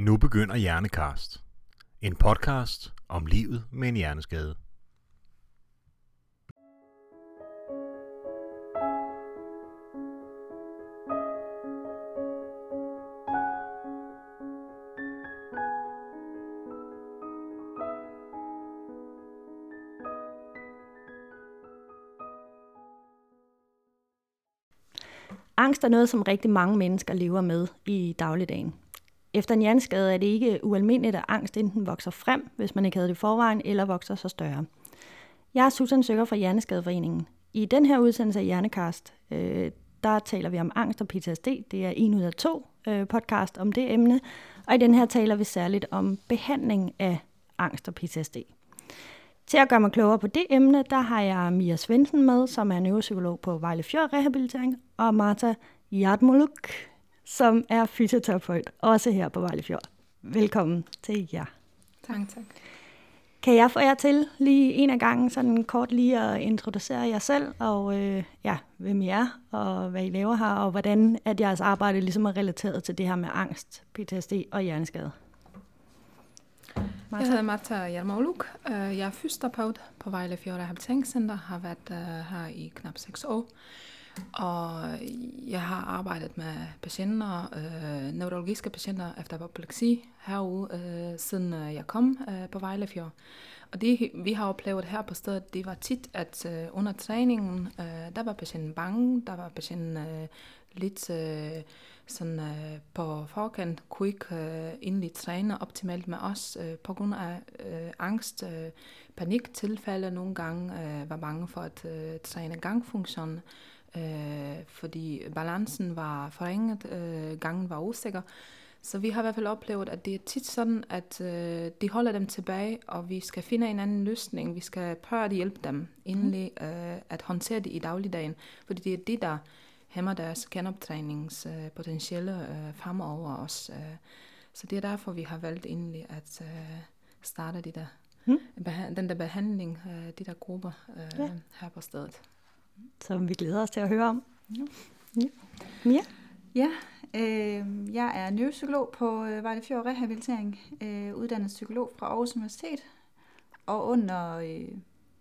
Nu begynder Hjernekast. En podcast om livet med en hjerneskade. Angst er noget, som rigtig mange mennesker lever med i dagligdagen. Efter en hjerneskade er det ikke ualmindeligt, at angst enten vokser frem, hvis man ikke havde det i forvejen, eller vokser så større. Jeg er Susan Søger fra Hjerneskadeforeningen. I den her udsendelse af Hjernekast, øh, der taler vi om angst og PTSD. Det er en ud af to øh, podcast om det emne. Og i den her taler vi særligt om behandling af angst og PTSD. Til at gøre mig klogere på det emne, der har jeg Mia Svendsen med, som er neuropsykolog på Vejle Fjord Rehabilitering, og Marta Jadmoluk, som er fysioterapeut, også her på Vejle Fjord. Velkommen til jer. Tak, tak. Kan jeg få jer til lige en af gangen, sådan kort lige at introducere jer selv, og øh, ja, hvem I er, og hvad I laver her, og hvordan at jeres arbejde ligesom er relateret til det her med angst, PTSD og hjerneskade? Jeg hedder Marta Jarmauluk. Jeg er fysioterapeut på Vejle Fjord Rehabiliteringscenter, har været her i knap 6 år. Og jeg har arbejdet med patienter, øh, neurologiske patienter efter apopleksi herude, øh, siden øh, jeg kom øh, på Vejlefjord. Og det vi har oplevet her på stedet, det var tit, at øh, under træningen, øh, der var patienten bange, der var patienten øh, lidt øh, sådan øh, på forkant, kunne ikke øh, egentlig træne optimalt med os øh, på grund af øh, angst, øh, paniktilfælde nogle gange, øh, var bange for at øh, træne gangfunktionen øh, fordi balancen var forringet, øh, gangen var usikker. Så vi har i hvert fald oplevet, at det er tit sådan, at øh, de holder dem tilbage, og vi skal finde en anden løsning. Vi skal prøve at hjælpe dem endelig øh, at håndtere det i dagligdagen, fordi det er det, der hæmmer deres genoptræningspotentiale øh, fremover os. Øh. Så det er derfor, vi har valgt endelig at øh, starte de der, mm. den der behandling, øh, de der grupper øh, ja. her på stedet som vi glæder os til at høre om. Ja. Ja, ja øh, jeg er neuropsykolog på øh, Vejle Fjord Rehabilitering, øh, uddannet psykolog fra Aarhus Universitet. Og under øh,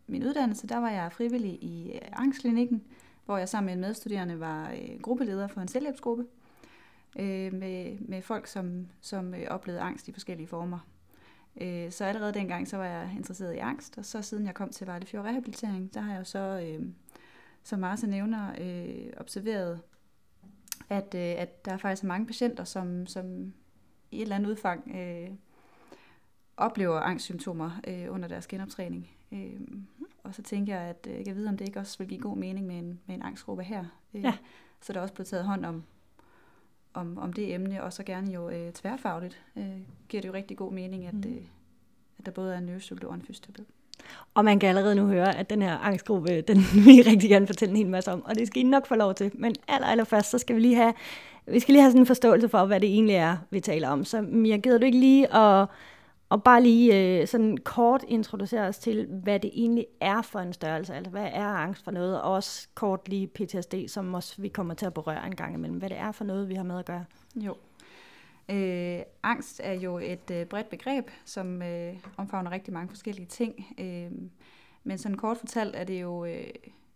min uddannelse, der var jeg frivillig i øh, angstklinikken, hvor jeg sammen med en medstuderende var øh, gruppeleder for en selvhjælpsgruppe øh, med, med folk, som, som øh, oplevede angst i forskellige former. Øh, så allerede dengang, så var jeg interesseret i angst, og så siden jeg kom til Vejle Fjord Rehabilitering, der har jeg jo så... Øh, som Marse nævner, øh, observeret, at, øh, at der er faktisk mange patienter, som, som i et eller andet udfang øh, oplever angstsymptomer øh, under deres genoptræning. Øh, og så tænker jeg, at øh, jeg vide, om det ikke også vil give god mening med en, med en angstgruppe her. Øh, ja. Så der er også blevet taget hånd om, om, om det emne, og så gerne jo øh, tværfagligt. Øh, giver det jo rigtig god mening, at, mm. øh, at der både er en neuropsykolog og en fysioterapeut. Og man kan allerede nu høre, at den her angstgruppe, den vil I rigtig gerne fortælle en hel masse om, og det skal I nok få lov til. Men aller, aller først, så skal vi lige have, vi skal lige have sådan en forståelse for, hvad det egentlig er, vi taler om. Så Mia, gider du ikke lige at, og bare lige øh, sådan kort introducere os til, hvad det egentlig er for en størrelse, altså hvad er angst for noget, og også kort lige PTSD, som også vi kommer til at berøre en gang imellem, hvad det er for noget, vi har med at gøre. Jo. Øh, angst er jo et øh, bredt begreb, som øh, omfavner rigtig mange forskellige ting. Øh, men sådan kort fortalt er det jo øh,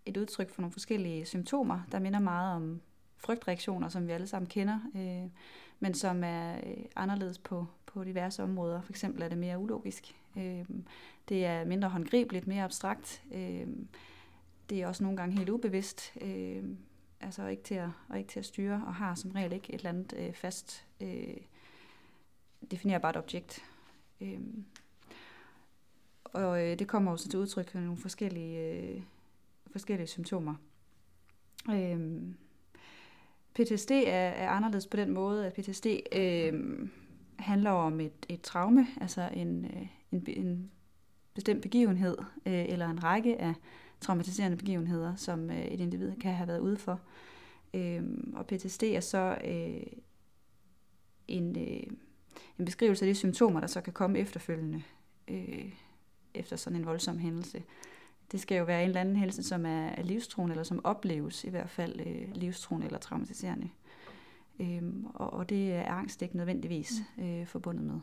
et udtryk for nogle forskellige symptomer, der minder meget om frygtreaktioner, som vi alle sammen kender, øh, men som er øh, anderledes på, på diverse områder. For eksempel er det mere ulogisk. Øh, det er mindre håndgribeligt, mere abstrakt. Øh, det er også nogle gange helt ubevidst. Øh, altså ikke til at, og ikke til at styre, og har som regel ikke et eller andet øh, fast øh, definerbart objekt. Øh, og øh, det kommer også til udtryk med nogle forskellige, øh, forskellige symptomer. Øh, PTSD er, er anderledes på den måde, at PTSD øh, handler om et, et traume, altså en, øh, en, en bestemt begivenhed øh, eller en række af traumatiserende begivenheder, som øh, et individ kan have været ude for. Øh, og PTSD er så øh, en, øh, en beskrivelse af de symptomer, der så kan komme efterfølgende øh, efter sådan en voldsom hændelse. Det skal jo være en eller anden hændelse, som er, er livstruende, eller som opleves i hvert fald øh, livstruende eller traumatiserende. Øhm, og, og det er angst ikke nødvendigvis øh, forbundet med.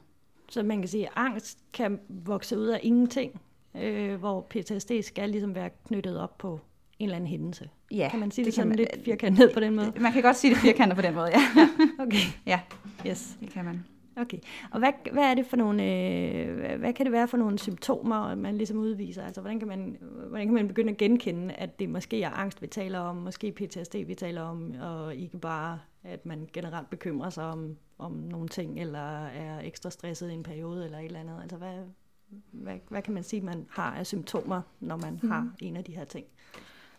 Så man kan sige, at angst kan vokse ud af ingenting, øh, hvor PTSD skal ligesom være knyttet op på en eller anden hændelse. Ja, Kan man sige det, det sådan man- lidt firkantet på den måde? Man kan godt sige det firkantet på den måde, ja. Okay, ja, yes. det kan man. Okay. Og hvad, hvad er det for nogle, øh, hvad- hvad kan det være for nogle symptomer, man ligesom udviser? Altså, hvordan kan man, hvordan kan man begynde at genkende, at det måske er angst, vi taler om, måske PTSD, vi taler om, og ikke bare, at man generelt bekymrer sig om, om nogle ting, eller er ekstra stresset i en periode, eller et eller andet? Altså, hvad, hvad, hvad kan man sige, man har af symptomer, når man mm. har en af de her ting?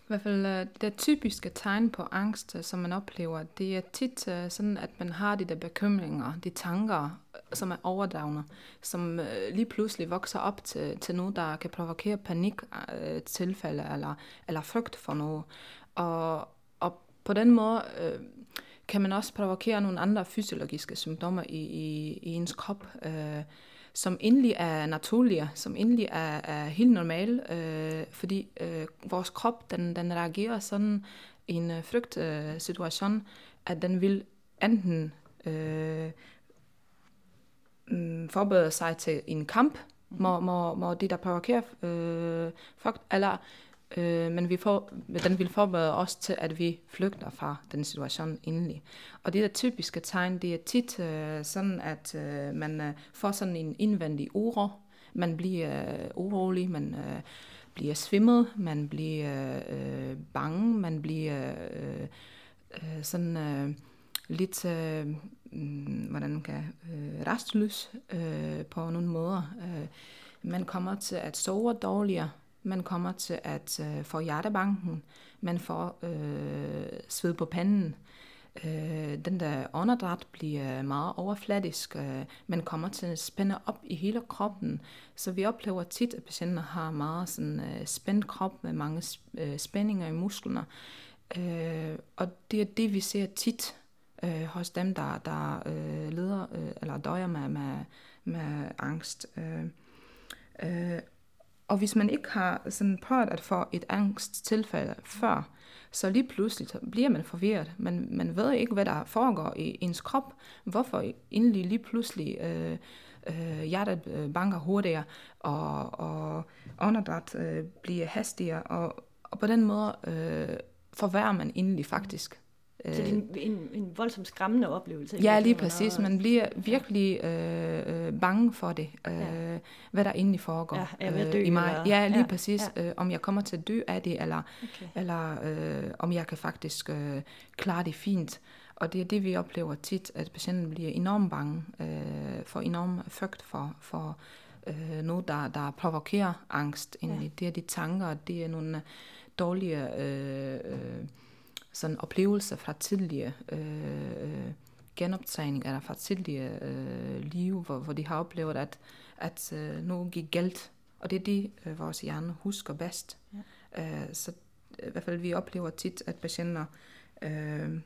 I hvert fald øh, det typiske tegn på angst, øh, som man oplever, det er tit øh, sådan, at man har de der bekymringer, de tanker, som er overdrevne, som lige pludselig vokser op til, til noget, der kan provokere panik tilfælde eller, eller frygt for noget. Og, og på den måde øh, kan man også provokere nogle andre fysiologiske symptomer i, i, i ens krop, øh, som egentlig er naturlige, som egentlig er, er helt normale, øh, fordi øh, vores krop, den, den reagerer sådan i en øh, frygtsituation, øh, situation, at den vil enten øh, mm, forberede sig til en kamp, hvor, hvor, hvor det, der provokerer øh, frygt, eller øh, men vi får, den vil forberede os til, at vi flygter fra den situation endelig. Og det der typiske tegn, det er tit øh, sådan, at øh, man øh, får sådan en indvendig uro. Man bliver øh, urolig, man øh, bliver svimmet, man bliver øh, bange, man bliver øh, øh, sådan øh, lidt, øh, mm, hvordan kan øh, restløs øh, på nogle måder. Øh, man kommer til at sove dårligere, man kommer til at øh, få hjertebanken, man får øh, sved på panden, øh, den der åndedræt bliver meget overfladisk, øh, man kommer til at spænde op i hele kroppen, så vi oplever tit, at patienter har meget sådan øh, spændt krop med mange sp- øh, spændinger i musklerne, øh, og det er det, vi ser tit øh, hos dem, der, der øh, leder øh, eller døjer med, med, med angst. Øh, øh, og hvis man ikke har sådan prøvet at få et angsttilfælde før, så lige pludselig bliver man forvirret. Man, man ved ikke, hvad der foregår i ens krop. Hvorfor egentlig lige pludselig øh, øh, hjertet øh, banker hurtigere, og, og åndedræt øh, bliver hastigere, og, og på den måde øh, forværrer man egentlig faktisk. Så det er en, en, en voldsomt skræmmende oplevelse. Ja, lige virkeligheden, præcis. og- Man bliver virkelig øh, øh, bange for det, øh, Ja. hvad der egentlig foregår Ja, jeg at dø, i mig. eller- Ja, lige Ja, præcis. Øh, om jeg kommer til at dø af det, eller, Okay. eller øh, om jeg kan faktisk øh, klare det fint. Og det er det, vi oplever tit, at patienten bliver enormt bange øh, for enorm frygt for, for øh, noget, der, der provokerer angst. Egentlig. Ja. Det er de tanker, det er nogle dårlige øh, øh, sådan oplevelser fra tidligere øh, øh, genoptræning, eller fra tidligere øh, liv, hvor, hvor de har oplevet, at, at øh, noget gik galt. Og det er det, øh, vores hjerne husker bedst. Ja. Øh, så i hvert fald vi oplever tit, at patienter øh,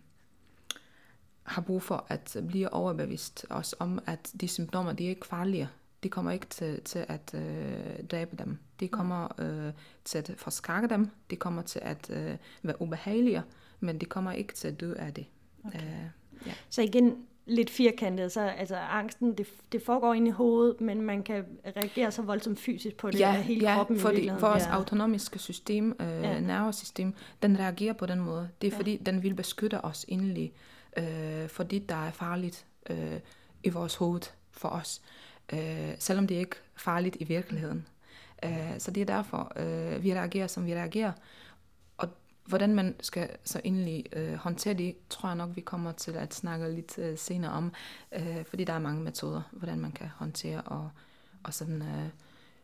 har brug for at blive overbevist også om, at de symptomer, de er ikke farlige. De kommer ikke til, til at øh, dræbe dem. De kommer øh, til at forskrække dem. De kommer til at øh, være ubehagelige, men de kommer ikke til at dø af det. Okay. Øh, ja. Så igen, lidt firkantet, så altså angsten, det, det foregår inde i hovedet, men man kan reagere så voldsomt fysisk på det, ja, hele ja, kroppen fordi vores bliver- autonomiske system, øh, Ja. ja. nervesystem, den reagerer på den måde. Det er Ja. ja. fordi, den vil beskytte os endelig, øh, fordi der er farligt øh, i vores hoved for os, selvom det ikke er farligt i virkeligheden. Øh, så det er derfor, øh, vi reagerer, som vi reagerer. Og hvordan man skal så endelig øh, håndtere det, tror jeg nok, vi kommer til at snakke lidt øh, senere om, øh, fordi der er mange metoder, hvordan man kan håndtere og, og sådan øh,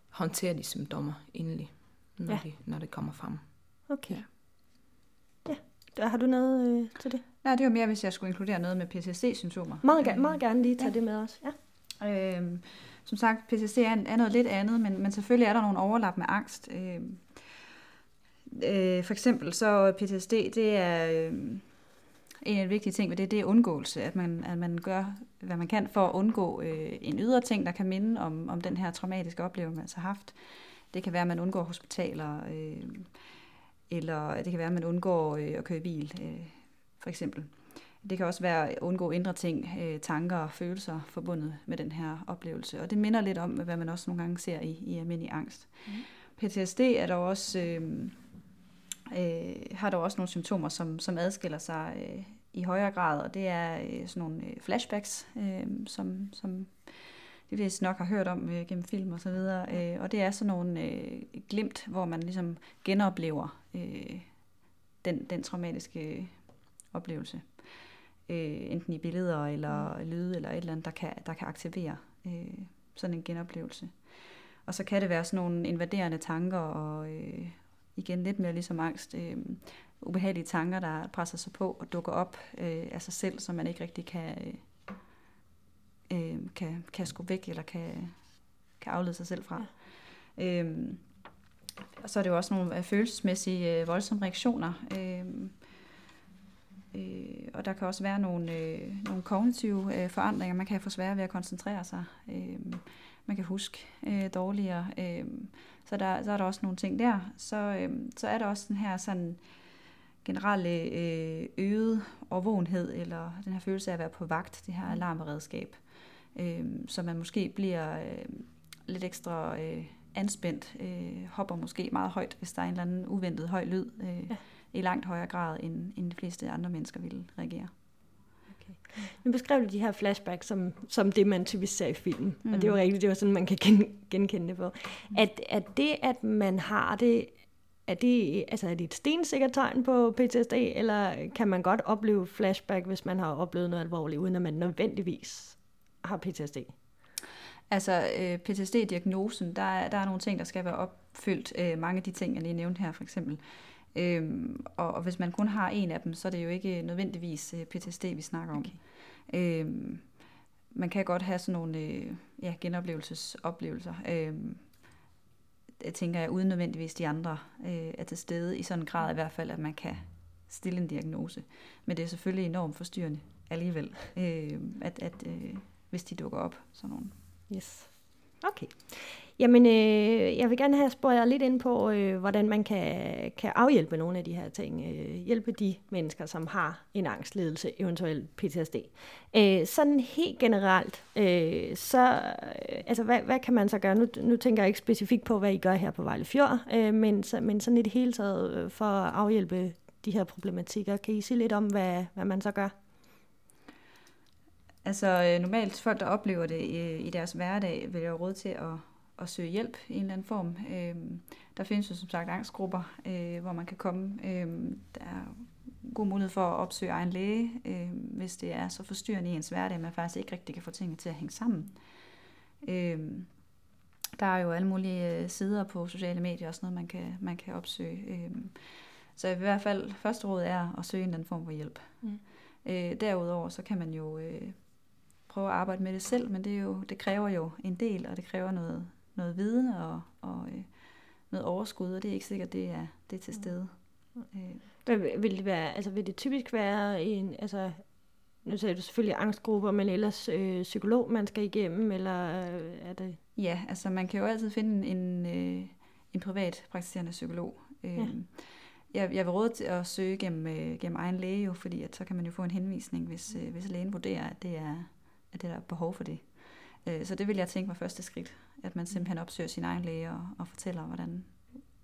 håndtere de symptomer endelig, når, Ja. ja. de, når det kommer frem. Okay. Ja. Ja. Der, har du noget øh, til det? Nej, det var mere, hvis jeg skulle inkludere noget med PTSD-symptomer. Meget, gerne, meget gerne lige tage ja. det med os. Ja. Øh, som sagt, PTSD er, er noget lidt andet, men, men selvfølgelig er der nogle overlap med angst. Øh, øh, for eksempel så PTSD, det er øh, en af de vigtige ting ved det, det er undgåelse, at man, at man gør, hvad man kan for at undgå øh, en ydre ting, der kan minde om, om den her traumatiske oplevelse, man altså har haft. Det kan være, at man undgår hospitaler, øh, eller det kan være, at man undgår øh, at køre bil, øh, for eksempel det kan også være at undgå indre ting, øh, tanker og følelser forbundet med den her oplevelse. Og det minder lidt om, hvad man også nogle gange ser i, i almindelig angst. Mm. PTSD er der også, øh, øh, har der også nogle symptomer, som, som adskiller sig øh, i højere grad, og det er øh, sådan nogle øh, flashbacks, øh, som, som de fleste nok har hørt om øh, gennem film og så videre. Øh, og det er sådan nogle øh, glimt, hvor man ligesom genoplever øh, den, den traumatiske oplevelse. Øh, enten i billeder eller mm. lyde eller et eller andet, der kan, der kan aktivere øh, sådan en genoplevelse. Og så kan det være sådan nogle invaderende tanker og øh, igen lidt mere ligesom angst. Øh, ubehagelige tanker, der presser sig på og dukker op øh, af sig selv, som man ikke rigtig kan, øh, øh kan, kan skubbe væk eller kan, kan aflede sig selv fra. Ja. Øh, og så er det jo også nogle øh, følelsesmæssige øh, voldsomme reaktioner. Øh, øh, og der kan også være nogle, øh, nogle kognitive øh, forandringer. Man kan få svært ved at koncentrere sig. Øh, man kan huske øh, dårligere. Øh, så, der, så er der også nogle ting der. Så, øh, så er der også den her sådan generelle øh, øget overvågenhed, eller den her følelse af at være på vagt, det her alarmberedskab, øh, så man måske bliver øh, lidt ekstra øh, anspændt, øh, hopper måske meget højt, hvis der er en eller anden uventet høj lyd, øh, ja i langt højere grad, end, end de fleste andre mennesker vil reagere. Okay. Nu beskrev du de her flashbacks som, som det, man typisk ser i film. Mm. Og det er jo mm. rigtigt, det var sådan, man kan gen, genkende det på. At, at det, at man har det, er det, altså er det et stensikkert tegn på PTSD, eller kan man godt opleve flashback, hvis man har oplevet noget alvorligt, uden at man nødvendigvis har PTSD? Altså øh, PTSD-diagnosen, der er, der er nogle ting, der skal være opfyldt. Øh, mange af de ting, jeg lige nævnte her for eksempel. Øhm, og, og hvis man kun har en af dem, så er det jo ikke nødvendigvis øh, PTSD, vi snakker om. Okay. Øhm, man kan godt have sådan nogle øh, ja, genoplevelsesoplevelser. Øhm, jeg tænker jeg, uden nødvendigvis de andre øh, er til stede i sådan en grad i hvert fald, at man kan stille en diagnose. Men det er selvfølgelig enormt forstyrrende alligevel, øh, at, at øh, hvis de dukker op, sådan nogle. Yes. Okay. Jamen, øh, jeg vil gerne have spurgt jer lidt ind på, øh, hvordan man kan, kan afhjælpe nogle af de her ting. Øh, hjælpe de mennesker, som har en angstledelse, eventuelt PTSD. Øh, sådan helt generelt, øh, så, øh, altså, hvad, hvad kan man så gøre? Nu, nu tænker jeg ikke specifikt på, hvad I gør her på Vejle Fjord, øh, men, så, men sådan i det hele taget øh, for at afhjælpe de her problematikker. Kan I sige lidt om, hvad, hvad man så gør? Altså øh, normalt folk, der oplever det i, i deres hverdag, vil jo råd til at, at søge hjælp i en eller anden form. Øh, der findes jo som sagt angstgrupper, øh, hvor man kan komme. Øh, der er god mulighed for at opsøge egen læge, øh, hvis det er så forstyrrende i ens hverdag, at man faktisk ikke rigtig kan få tingene til at hænge sammen. Øh, der er jo alle mulige øh, sider på sociale medier og sådan noget, man kan, man kan opsøge. Øh, så i hvert fald første råd er at søge en eller anden form for hjælp. Mm. Øh, derudover så kan man jo øh, prøve at arbejde med det selv, men det, er jo, det kræver jo en del, og det kræver noget, noget viden og, og øh, noget overskud, og det er ikke sikkert, det er, det er til mm. stede. Øh. Vil det være, altså vil det typisk være en, altså nu sagde du selvfølgelig angstgrupper, men ellers øh, psykolog, man skal igennem, eller øh, er det? Ja, altså man kan jo altid finde en, øh, en privat praktiserende psykolog. Øh, ja. jeg, jeg vil råde til at søge gennem, øh, gennem egen læge, jo, fordi at så kan man jo få en henvisning, hvis, øh, hvis lægen vurderer, at det er, at det der er behov for det. Øh, så det vil jeg tænke var første skridt, at man simpelthen opsøger sin egen læge og, og fortæller, hvordan,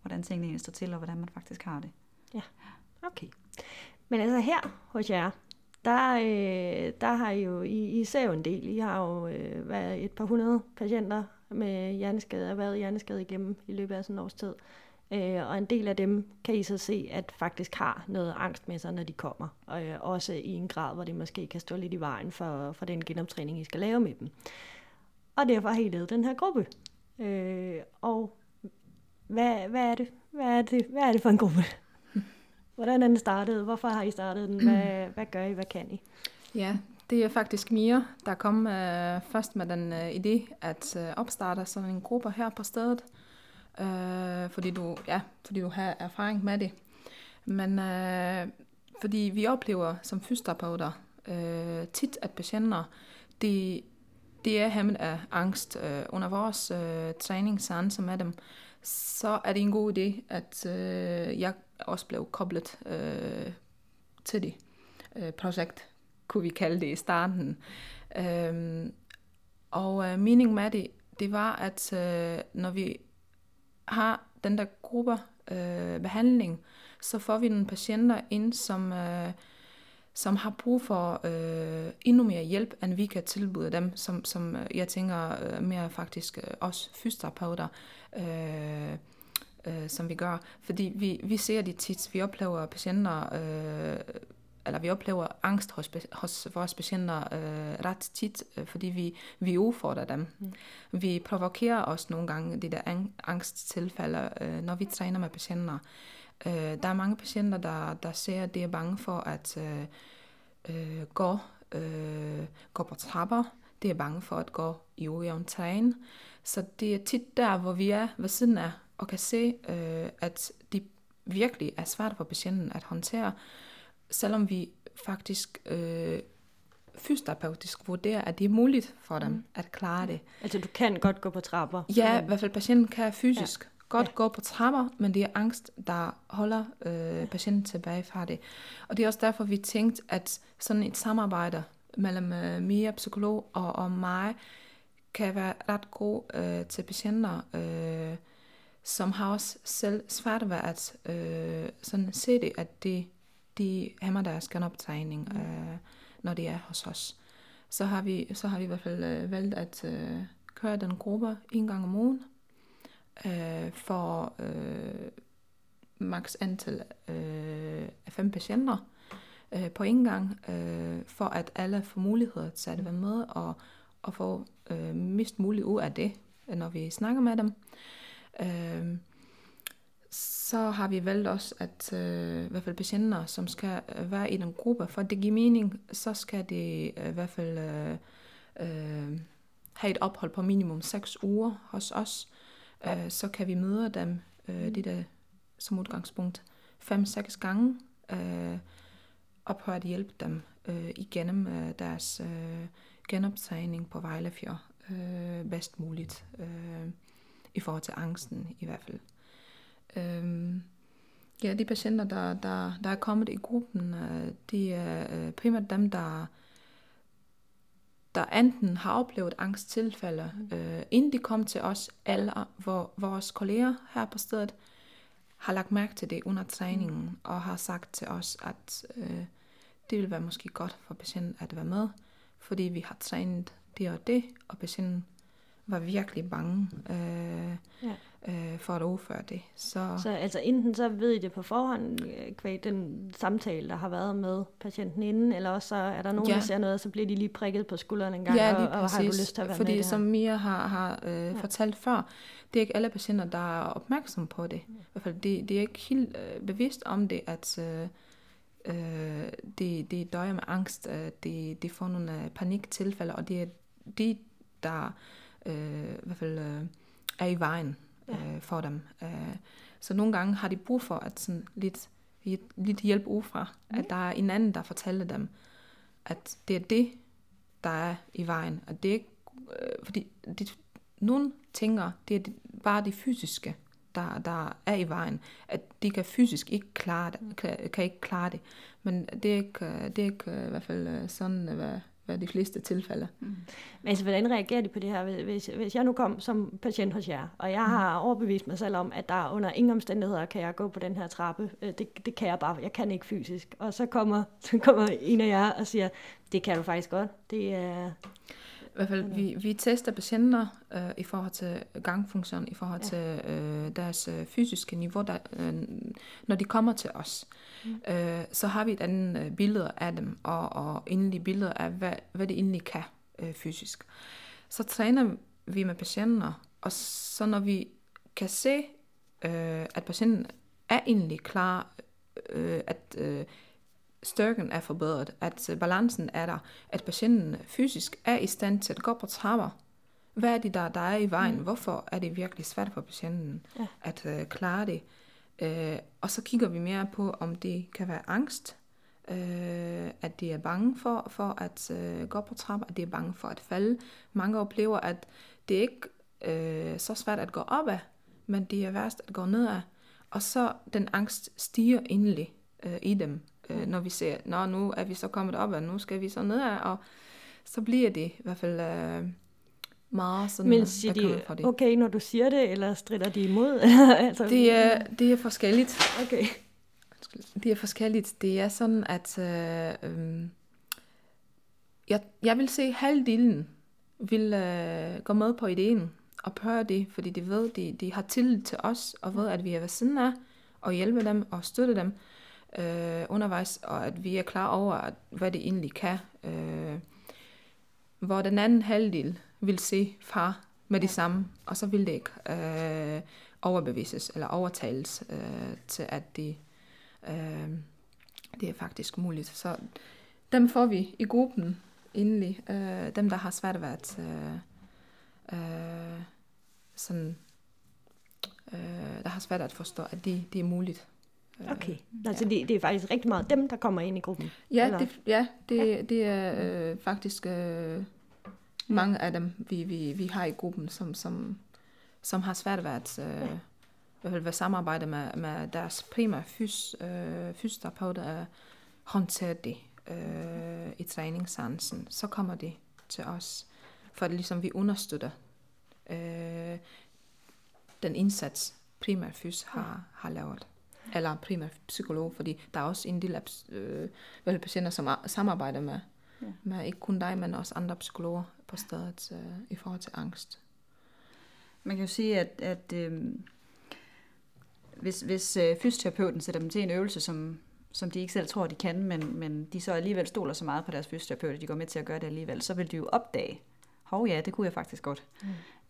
hvordan tingene egentlig står til, og hvordan man faktisk har det. Ja, okay. Men altså her hos jer, der, øh, der har I jo, I, I ser jo en del. I har jo øh, været et par hundrede patienter med hjerneskade, og været hjerneskade igennem i løbet af sådan en års tid. Øh, og en del af dem kan I så se, at faktisk har noget angst med sig, når de kommer. Og øh, også i en grad, hvor det måske kan stå lidt i vejen for, for den genoptræning, I skal lave med dem. Og derfor har I lavet den her gruppe. Øh, og hvad, hvad, er det? Hvad, er det? hvad er det for en gruppe? Hvordan er den startet? Hvorfor har I startet den? Hvad, hvad gør I? Hvad kan I? Ja, det er faktisk Mia, der kom øh, først med den øh, idé at øh, opstarte sådan en gruppe her på stedet øh, fordi, du, ja, fordi du har erfaring med det. Men øh, fordi vi oplever som fysioterapeuter øh, tit, at patienter, de, de er hæmmet af angst øh, under vores øh, træningsseance med dem, så er det en god idé, at øh, jeg også blev koblet øh, til det øh, projekt. kunne vi kalde det i starten. Øh, og øh, meningen med det, det var, at øh, når vi har den der grupper øh, behandling, så får vi nogle patienter ind, som, øh, som har brug for øh, endnu mere hjælp, end vi kan tilbyde dem, som, som øh, jeg tænker øh, mere faktisk øh, os fysioterapeuter, øh, øh, som vi gør. Fordi vi, vi ser det tit, vi oplever patienter, øh, eller vi oplever angst hos, hos vores patienter øh, ret tit, øh, fordi vi, vi udfordrer dem. Mm. Vi provokerer os nogle gange de der angsttilfælde, øh, når vi træner med patienter. Øh, der er mange patienter, der, der ser, at de er bange for at øh, øh, gå, øh, gå på trapper. De er bange for at gå i ujævn træn. Så det er tit der, hvor vi er ved siden af, og kan se, øh, at de virkelig er svært for patienten at håndtere, selvom vi faktisk øh, fysioterapeutisk vurderer, at det er muligt for dem mm. at klare det. Altså du kan godt gå på trapper? Ja, i hvert fald patienten kan fysisk ja. Godt ja. gå på trapper, men det er angst, der holder øh, patienten tilbage fra det. Og det er også derfor, vi tænkte, at sådan et samarbejde mellem øh, Mia, psykolog, og, og mig, kan være ret god øh, til patienter, øh, som har også selv svært ved at øh, sådan se det, at det de hæmmer deres genoptræning, mm. øh, når de er hos os. Så har vi, så har vi i hvert fald øh, valgt at øh, køre den gruppe en gang om ugen, øh, for øh, maks antal øh, af fem patienter øh, på en gang, øh, for at alle får mulighed til at være med og, og få øh, mest muligt ud af det, når vi snakker med dem. Øh, så har vi valgt også, at øh, i hvert fald patienter, som skal øh, være i den gruppe, for at det giver mening, så skal det øh, i hvert fald øh, øh, have et ophold på minimum 6 uger hos os. Øh, så kan vi møde dem, øh, det der som udgangspunkt, 5-6 gange, øh, og prøve at hjælpe dem øh, igennem øh, deres øh, genoptræning på Vejlefjord øh, bedst muligt, øh, i forhold til angsten i hvert fald. Øhm, ja, de patienter, der, der, der er kommet i gruppen, øh, de er øh, primært dem, der, der enten har oplevet angsttilfælde, øh, inden de kom til os, eller hvor vores kolleger her på stedet har lagt mærke til det under træningen, mm. og har sagt til os, at øh, det vil være måske godt for patienten at være med, fordi vi har trænet det og det, og patienten var virkelig bange. Øh, ja øh, for at udføre det. Så, så altså enten så ved I det på forhånd, øh, kvæg den samtale, der har været med patienten inden, eller også så er der nogen, ja. der ser noget, og så bliver de lige prikket på skulderen en gang, ja, og, og har du lyst til at være Fordi med som Mia har, har øh, ja. fortalt før, det er ikke alle patienter, der er opmærksom på det. I hvert fald, det, det er ikke helt øh, bevidst om det, at øh, øh, det, det døjer med angst, øh, det, det får nogle øh, paniktilfælde, og det er de, der øh, i hvert fald øh, er i vejen øh, for dem. Øh, så nogle gange har de brug for at sådan lidt, lidt hjælp udefra, mm. at der er en anden, der fortæller dem, at det er det, der er i vejen. Og det er ikke, øh, fordi de, nogle tænker, det er bare det fysiske, der, der er i vejen. At de kan fysisk ikke klare det, kan, kan ikke klare det. Men det er ikke, det er ikke øh, i hvert fald øh, sådan, hvad, være de fleste tilfælde. Mm. Men altså, hvordan reagerer de på det her? Hvis, hvis jeg nu kom som patient hos jer, og jeg har overbevist mig selv om, at der under ingen omstændigheder kan jeg gå på den her trappe. Øh, det, det kan jeg bare, jeg kan ikke fysisk. Og så kommer, så kommer en af jer og siger, det kan du faktisk godt. Det er... I hvert fald, vi, vi tester patienter øh, i forhold til gangfunktion, i forhold ja. til øh, deres øh, fysiske niveau, der, øh, når de kommer til os. Mm. Øh, så har vi et andet øh, billede af dem, og, og endelig billede af, hvad, hvad det egentlig kan øh, fysisk. Så træner vi med patienter, og så når vi kan se, øh, at patienten er egentlig klar, øh, at øh, styrken er forbedret, at øh, balancen er der, at patienten fysisk er i stand til at gå på trapper. Hvad er det, der, der er i vejen? Mm. Hvorfor er det virkelig svært for patienten ja. at øh, klare det? Øh, og så kigger vi mere på, om det kan være angst, øh, at de er bange for, for at øh, gå på trapper, at de er bange for at falde. Mange oplever, at det ikke øh, så svært at gå opad, men det er værst at gå nedad. Og så den angst stiger endelig øh, i dem Øh, når vi ser, nå nu er vi så kommet op, og nu skal vi så nedad, og så bliver det i hvert fald øh, meget sådan, Men siger de, for det. okay, når du siger det, eller strider de imod? altså, Det er, det er forskelligt. Okay. Det er forskelligt. Det er sådan, at øh, øh, jeg, jeg vil se halvdelen vil øh, gå med på ideen og prøve det, fordi de ved, de, de har tillid til os, og ved, at vi er ved siden af, og hjælpe dem og støtte dem øh, undervejs, og at vi er klar over, at, hvad det egentlig kan. Øh, hvor den anden halvdel vil se far med det samme, og så vil det ikke øh, overbevises eller overtales øh, til, at det, øh, det er faktisk muligt. Så dem får vi i gruppen endelig. Øh, dem, der har svært ved at øh, øh, sådan, øh, der har svært at forstå, at det, det er muligt. Øh, Okay, altså det, det er faktisk rigtig meget dem, der kommer ind i gruppen. Ja, Eller? det, ja, det, det er øh, faktisk øh, mange af dem, vi, vi, vi har i gruppen, som, som, som har svært ved at øh, ved at samarbejde med, med deres primære fys, øh, fysioterapeuter at håndtere det øh, i træningssansen. Så kommer de til os, for at ligesom vi understøtter øh, den indsats, primær fys har, har lavet. Eller primær psykolog, fordi der er også en del af øh, patienter, som ar- samarbejder med, ja. med ikke kun dig, men også andre psykologer på stedet øh, i forhold til angst. Man kan jo sige, at, at øh, hvis, hvis øh, fysioterapeuten sætter dem til en øvelse, som, som de ikke selv tror, de kan, men, men de så alligevel stoler så meget på deres fysioterapeut, at de går med til at gøre det alligevel, så vil de jo opdage, hov ja, det kunne jeg faktisk godt. Mm.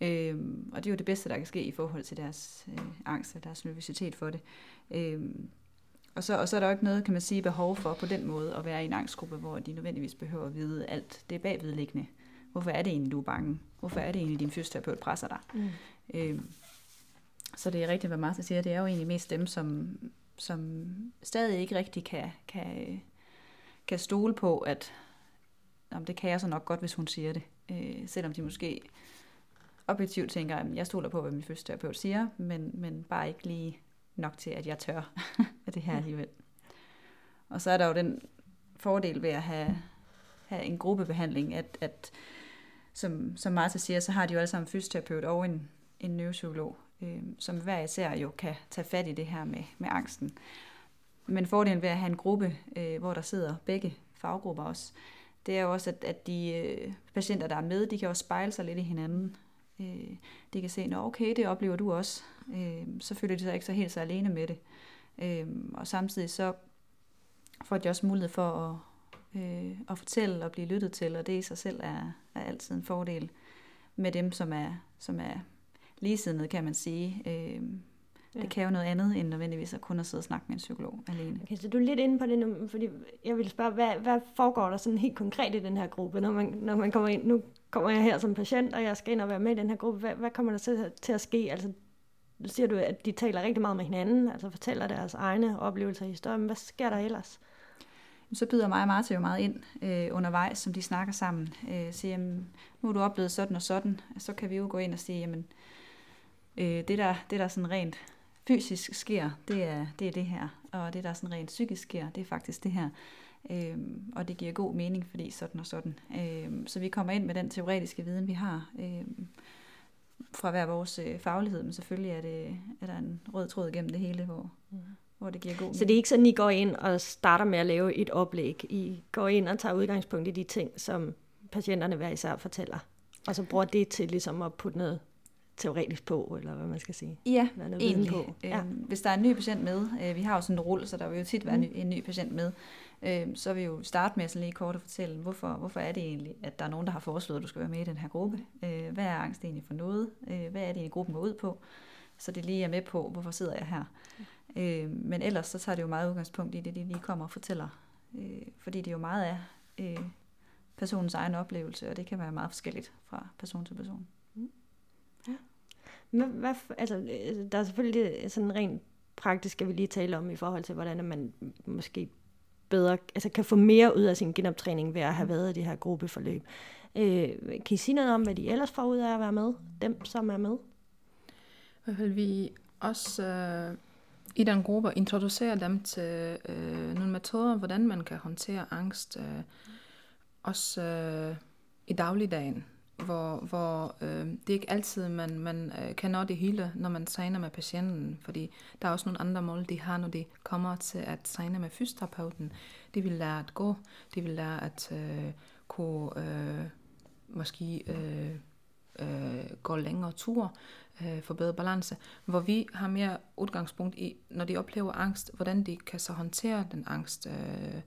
Øhm, og det er jo det bedste, der kan ske i forhold til deres øh, angst og deres nervøsitet for det. Øhm, og, så, og så er der jo ikke noget, kan man sige, behov for på den måde at være i en angstgruppe, hvor de nødvendigvis behøver at vide alt det bagvedliggende. Hvorfor er det egentlig, du er bange? Hvorfor er det egentlig, din fysioterapeut presser dig? Mm. Øhm, så det er rigtigt, hvad Martha siger. Det er jo egentlig mest dem, som, som stadig ikke rigtig kan, kan, kan stole på, at jamen, det kan jeg så nok godt, hvis hun siger det. Øh, selvom de måske objektivt tænker, at jeg stoler på, hvad min fysioterapeut siger, men, men bare ikke lige nok til, at jeg tør af det her alligevel. Og så er der jo den fordel ved at have, have en gruppebehandling, at, at som, som Martha siger, så har de jo alle sammen en fysioterapeut og en, en neuropsykolog, øh, som hver især jo kan tage fat i det her med, med angsten. Men fordelen ved at have en gruppe, øh, hvor der sidder begge faggrupper også, det er jo også, at, at de øh, patienter, der er med, de kan også spejle sig lidt i hinanden. Øh, de kan se, at okay, det oplever du også. Øh, så føler de sig ikke så helt så alene med det. Øh, og samtidig så får de også mulighed for at, øh, at fortælle og blive lyttet til, og det i sig selv er, er altid en fordel med dem, som er, som er ligesindede, kan man sige. Øh, Ja. det kan jo noget andet, end nødvendigvis at kun at sidde og snakke med en psykolog alene. Okay, så du er lidt inde på det nu, fordi jeg vil spørge, hvad, hvad foregår der sådan helt konkret i den her gruppe, når man, når man kommer ind? Nu kommer jeg her som patient, og jeg skal ind og være med i den her gruppe. Hvad, hvad kommer der til, til at ske? Altså, siger du, at de taler rigtig meget med hinanden, altså fortæller deres egne oplevelser i historien. Men hvad sker der ellers? Så byder mig og Martha jo meget ind øh, undervejs, som de snakker sammen. Øh, siger, jamen, nu har du oplevet sådan og sådan. Så kan vi jo gå ind og sige, jamen, øh, det, der, det der sådan rent fysisk sker, det er, det er det her. Og det der sådan rent psykisk sker, det er faktisk det her. Øh, og det giver god mening, fordi sådan og sådan. Øh, så vi kommer ind med den teoretiske viden, vi har. Øh, fra hver vores øh, faglighed, men selvfølgelig er, det, er der en rød tråd gennem det hele, hvor, mm. hvor det giver god Så det er ikke sådan, I går ind og starter med at lave et oplæg. I går ind og tager udgangspunkt i de ting, som patienterne hver især fortæller. Og så bruger det til ligesom at putte noget teoretisk på, eller hvad man skal sige. Ja, noget viden egentlig. på. Ja. Øhm, hvis der er en ny patient med, øh, vi har jo sådan en rulle, så der vil jo tit være Mm. en, ny, en ny patient med, øh, så vil vi jo starte med sådan lige kort at fortælle, hvorfor, hvorfor er det egentlig, at der er nogen, der har foreslået, at du skal være med i den her gruppe. Øh, hvad er angst egentlig for noget? Øh, hvad er det egentlig, gruppen går ud på? Så det lige er med på, hvorfor sidder jeg her? Øh, men ellers så tager det jo meget udgangspunkt i det, de lige kommer og fortæller. Øh, fordi det jo meget er øh, personens egen oplevelse, og det kan være meget forskelligt fra person til person. Hvad, hvad, altså, øh, der er selvfølgelig sådan rent praktisk, skal vi lige tale om, i forhold til, hvordan man måske bedre, altså kan få mere ud af sin genoptræning ved at have været i det her gruppeforløb. Øh, kan I sige noget om, hvad de ellers får ud af at være med? Dem, som er med? I hvert fald vi også øh, i den gruppe introducerer dem til øh, nogle metoder, hvordan man kan håndtere angst, øh, også øh, i dagligdagen, hvor, hvor øh, det er ikke altid, man, man øh, kan nå det hele, når man træner med patienten, fordi der er også nogle andre mål, de har, når de kommer til at træne med fysioterapeuten. De vil lære at gå, de vil lære at øh, kunne øh, måske øh, øh, gå længere ture, øh, forbedre balance, hvor vi har mere udgangspunkt i, når de oplever angst, hvordan de kan så håndtere den angst. Øh,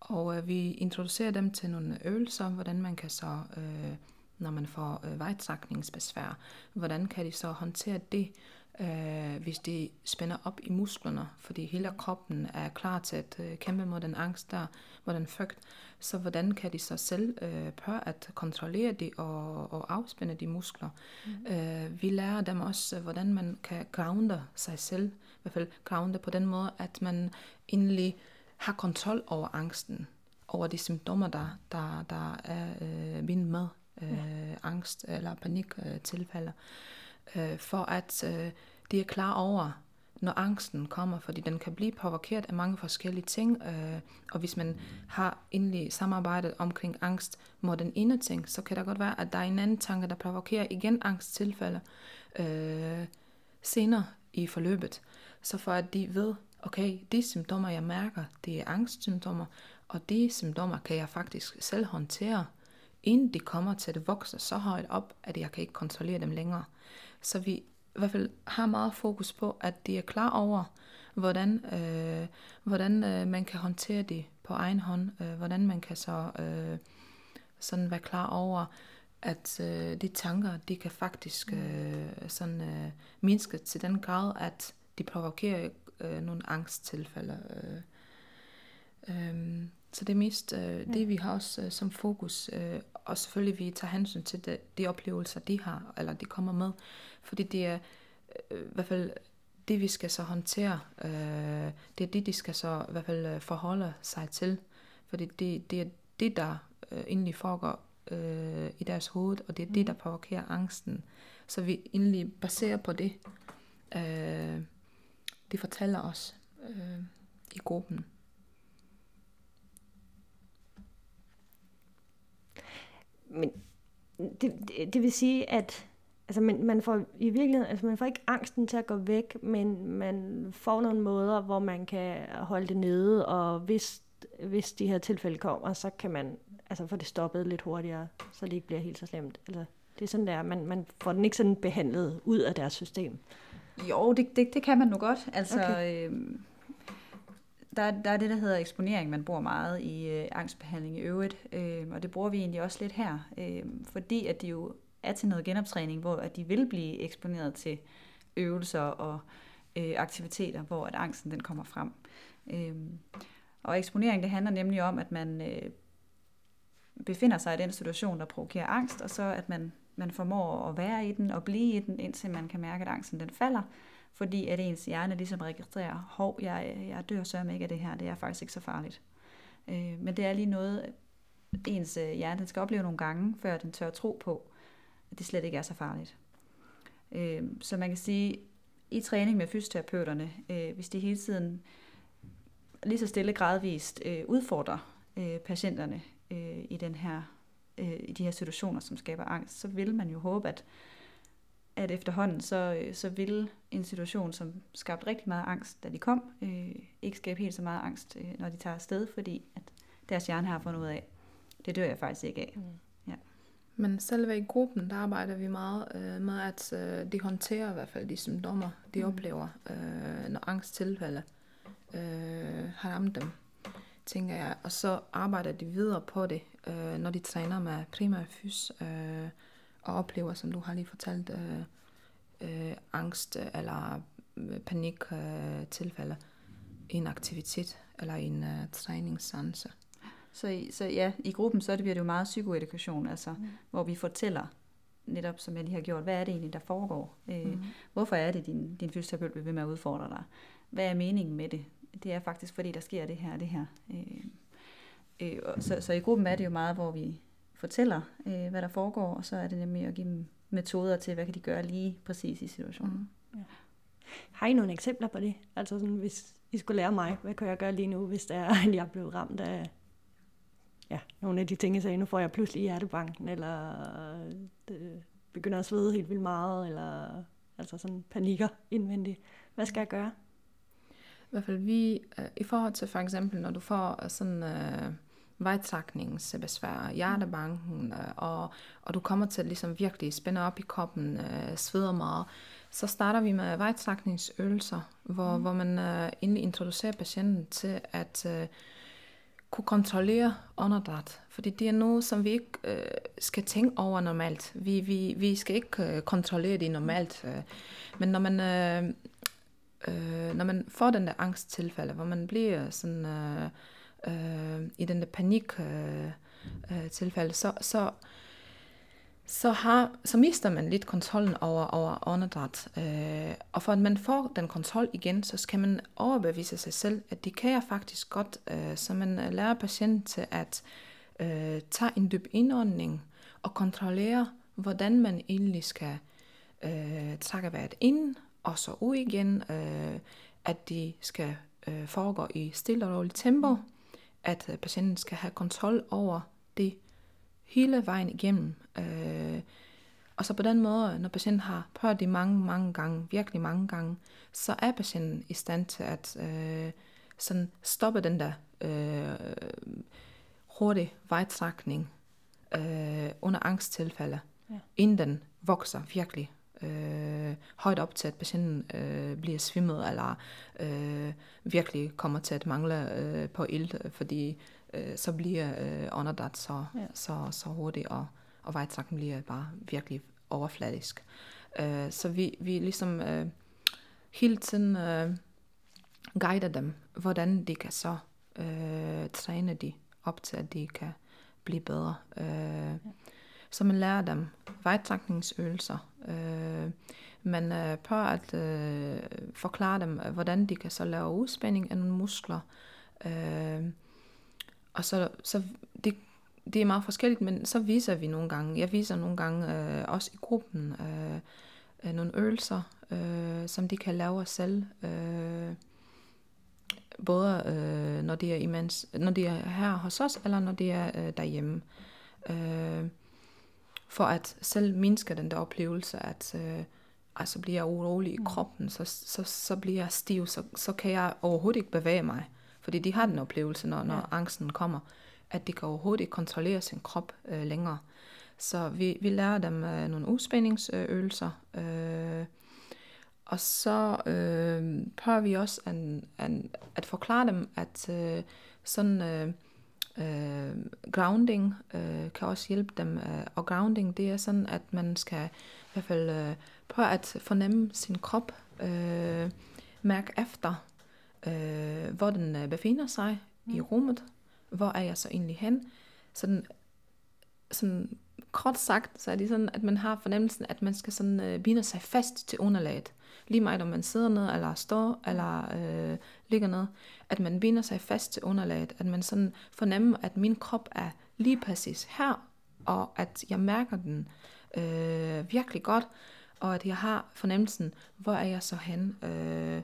og øh, vi introducerer dem til nogle øvelser, hvordan man kan så, øh, når man får øh, vejtrækningsbesvær, hvordan kan de så håndtere det, øh, hvis de spænder op i musklerne, fordi hele kroppen er klar til at øh, kæmpe mod den angst der, mod den frygt. Så hvordan kan de så selv øh, prøve at kontrollere det og, og afspænde de muskler? Mm. Øh, vi lærer dem også, øh, hvordan man kan grounde sig selv, i hvert fald grounde på den måde, at man egentlig har kontrol over angsten, over de symptomer, der, der, der er øh, vind med øh, ja. angst eller panik øh, øh, for at øh, de er klar over, når angsten kommer, fordi den kan blive provokeret af mange forskellige ting, øh, og hvis man har endelig samarbejdet omkring angst mod den ene ting, så kan det godt være, at der er en anden tanke, der provokerer igen angsttilfælde øh, senere i forløbet. Så for at de ved, okay, de symptomer, jeg mærker, det er angstsymptomer, og de symptomer kan jeg faktisk selv håndtere, inden de kommer til at vokse så højt op, at jeg kan ikke kontrollere dem længere. Så vi i hvert fald har meget fokus på, at de er klar over, hvordan, øh, hvordan øh, man kan håndtere det på egen hånd, øh, hvordan man kan så øh, sådan være klar over, at øh, de tanker, de kan faktisk øh, sådan øh, mindske til den grad, at de provokerer øh, nogle angsttilfælde. Øh, øh, så det er mest øh, det, vi har også øh, som fokus, øh, og selvfølgelig vi tager hensyn til de, de oplevelser, de har, eller de kommer med, fordi det er øh, i hvert fald det, vi skal så håndtere, øh, det er det, de skal så i hvert fald øh, forholde sig til, fordi det, det er det, der øh, egentlig foregår øh, i deres hoved, og det er det, der mm. provokerer angsten. Så vi egentlig baserer på det, øh, de fortæller os øh, i gruppen. Men det, det, det vil sige, at altså man, man får i virkeligheden, altså man får ikke angsten til at gå væk, men man får nogle måder, hvor man kan holde det nede, og hvis, hvis de her tilfælde kommer, så kan man altså få det stoppet lidt hurtigere, så det ikke bliver helt så slemt. Altså, det er sådan der, man, man får den ikke sådan behandlet ud af deres system. Jo, det, det, det kan man nu godt. Altså, okay. øh, der, der er det, der hedder eksponering, man bruger meget i øh, angstbehandling i øvrigt, øh, og det bruger vi egentlig også lidt her, øh, fordi at de jo er til noget genoptræning, hvor at de vil blive eksponeret til øvelser og øh, aktiviteter, hvor at angsten den kommer frem. Øh, og eksponering, det handler nemlig om, at man øh, befinder sig i den situation, der provokerer angst, og så at man, man formår at være i den og blive i den, indtil man kan mærke, at angsten den falder, fordi at ens hjerne ligesom registrerer, hov, jeg, jeg dør sørme ikke af det her, det er faktisk ikke så farligt. Øh, men det er lige noget, ens øh, hjerne den skal opleve nogle gange, før den tør tro på, at det slet ikke er så farligt. Øh, så man kan sige, i træning med fysioterapeuterne, øh, hvis de hele tiden lige så stille gradvist øh, udfordrer øh, patienterne øh, i den her øh, i de her situationer, som skaber angst, så vil man jo håbe, at at efterhånden så, øh, så vil en situation, som skabte rigtig meget angst, da de kom, øh, ikke skabe helt så meget angst, øh, når de tager afsted, fordi at deres hjerne har fundet ud af, det dør jeg faktisk ikke af. Mm. Ja. Men selve i gruppen, der arbejder vi meget øh, med, at øh, de håndterer i hvert fald de symptomer, de mm. oplever, øh, når angsttilfælde øh, har ramt dem, tænker jeg. Og så arbejder de videre på det, øh, når de træner med primær fys, øh, og oplever, som du har lige fortalt, øh, øh, angst eller øh, paniktilfælde øh, i en aktivitet eller i en øh, træningssance. Så, så ja, i gruppen så bliver det jo meget psykoedukation, altså, mm. hvor vi fortæller netop, som jeg lige har gjort, hvad er det egentlig, der foregår? Øh, mm. Hvorfor er det, din, din fysioterapeut vil ved med at udfordre dig? Hvad er meningen med det? Det er faktisk, fordi der sker det her og det her. Øh, øh, så, så i gruppen er det jo meget, hvor vi fortæller, øh, hvad der foregår, og så er det nemlig at give dem metoder til, hvad kan de gøre lige præcis i situationen. Mm. Ja. Har I nogle eksempler på det? Altså sådan, hvis I skulle lære mig, hvad kan jeg gøre lige nu, hvis det er, at jeg blev ramt af ja, nogle af de ting, jeg sagde, nu får jeg pludselig hjertebanken, eller det begynder at svede helt vildt meget, eller altså sådan panikker indvendigt. Hvad skal jeg gøre? I hvert fald vi, øh, i forhold til for eksempel, når du får sådan øh, vejtrækningsbesvær, hjertebanken, øh, og, og du kommer til at ligesom virkelig spænde op i kroppen, øh, sveder meget, så starter vi med vejtrækningsøvelser, hvor, mm. hvor man øh, egentlig introducerer patienten til at øh, kunne kontrollere åndedræt. Fordi det er noget, som vi ikke øh, skal tænke over normalt. Vi, vi, vi skal ikke øh, kontrollere det normalt. Øh. Men når man, øh, øh, når man får den der angsttilfælde, hvor man bliver sådan øh, øh, i den der panik øh, øh, tilfælde, så, så så, har, så mister man lidt kontrollen over, over åndedræt. Øh, og for at man får den kontrol igen, så skal man overbevise sig selv, at det kan jeg faktisk godt, øh, så man øh, lærer patienten til at øh, tage en dyb indånding og kontrollere, hvordan man egentlig skal øh, trække vejret ind og så ud igen, øh, at det skal øh, foregå i stille og roligt tempo, at øh, patienten skal have kontrol over det hele vejen igennem. Øh, og så på den måde, når patienten har prøvet det mange, mange gange, virkelig mange gange, så er patienten i stand til at øh, sådan stoppe den der øh, hurtige vejtrækning øh, under angsttilfælde, ja. inden den vokser virkelig øh, højt op til, at patienten øh, bliver svimmet, eller øh, virkelig kommer til at mangle øh, på ild, fordi øh, så bliver øh, åndedræt så, ja. så, så hurtigt, og, og vejtrækken bliver bare virkelig overfladisk. Øh, så vi, vi ligesom øh, hele tiden øh, guider dem, hvordan de kan så øh, træne de op til, at de kan blive bedre. Øh, ja. Så man lærer dem vejtrækningsøvelser. Øh, men øh, prøver at øh, forklare dem, øh, hvordan de kan så lave udspænding af nogle muskler. Øh, og så, så det, det er meget forskelligt, men så viser vi nogle gange, jeg viser nogle gange øh, også i gruppen øh, øh nogle øvelser, øh, som de kan lave selv. Øh, både øh, når, de er imens, når de er her hos os, eller når de er øh, derhjemme. Øh, for at selv mindske den der oplevelse, at øh, altså bliver jeg urolig i mm. kroppen, så, så, så bliver jeg stiv, så, så kan jeg overhovedet ikke bevæge mig. Fordi de har den oplevelse, når, når ja. angsten kommer, at de kan overhovedet ikke kontrollere sin krop øh, længere. Så vi, vi lærer dem øh, nogle udspændingsøvelser, øh, og så øh, prøver vi også an, an, at forklare dem, at øh, sådan øh, øh, grounding øh, kan også hjælpe dem. Øh, og grounding, det er sådan, at man skal i hvert fald øh, prøve at fornemme sin krop, øh, mærke efter, øh, hvor den øh, befinder sig mm. i rummet. Hvor er jeg så egentlig hen? Sådan, sådan kort sagt, så er det sådan, at man har fornemmelsen, at man skal sådan øh, binde sig fast til underlaget. Lige meget om man sidder ned, eller står, eller øh, ligger ned. At man binder sig fast til underlaget. At man sådan fornemmer, at min krop er lige præcis her, og at jeg mærker den øh, virkelig godt, og at jeg har fornemmelsen, hvor er jeg så hen? Øh,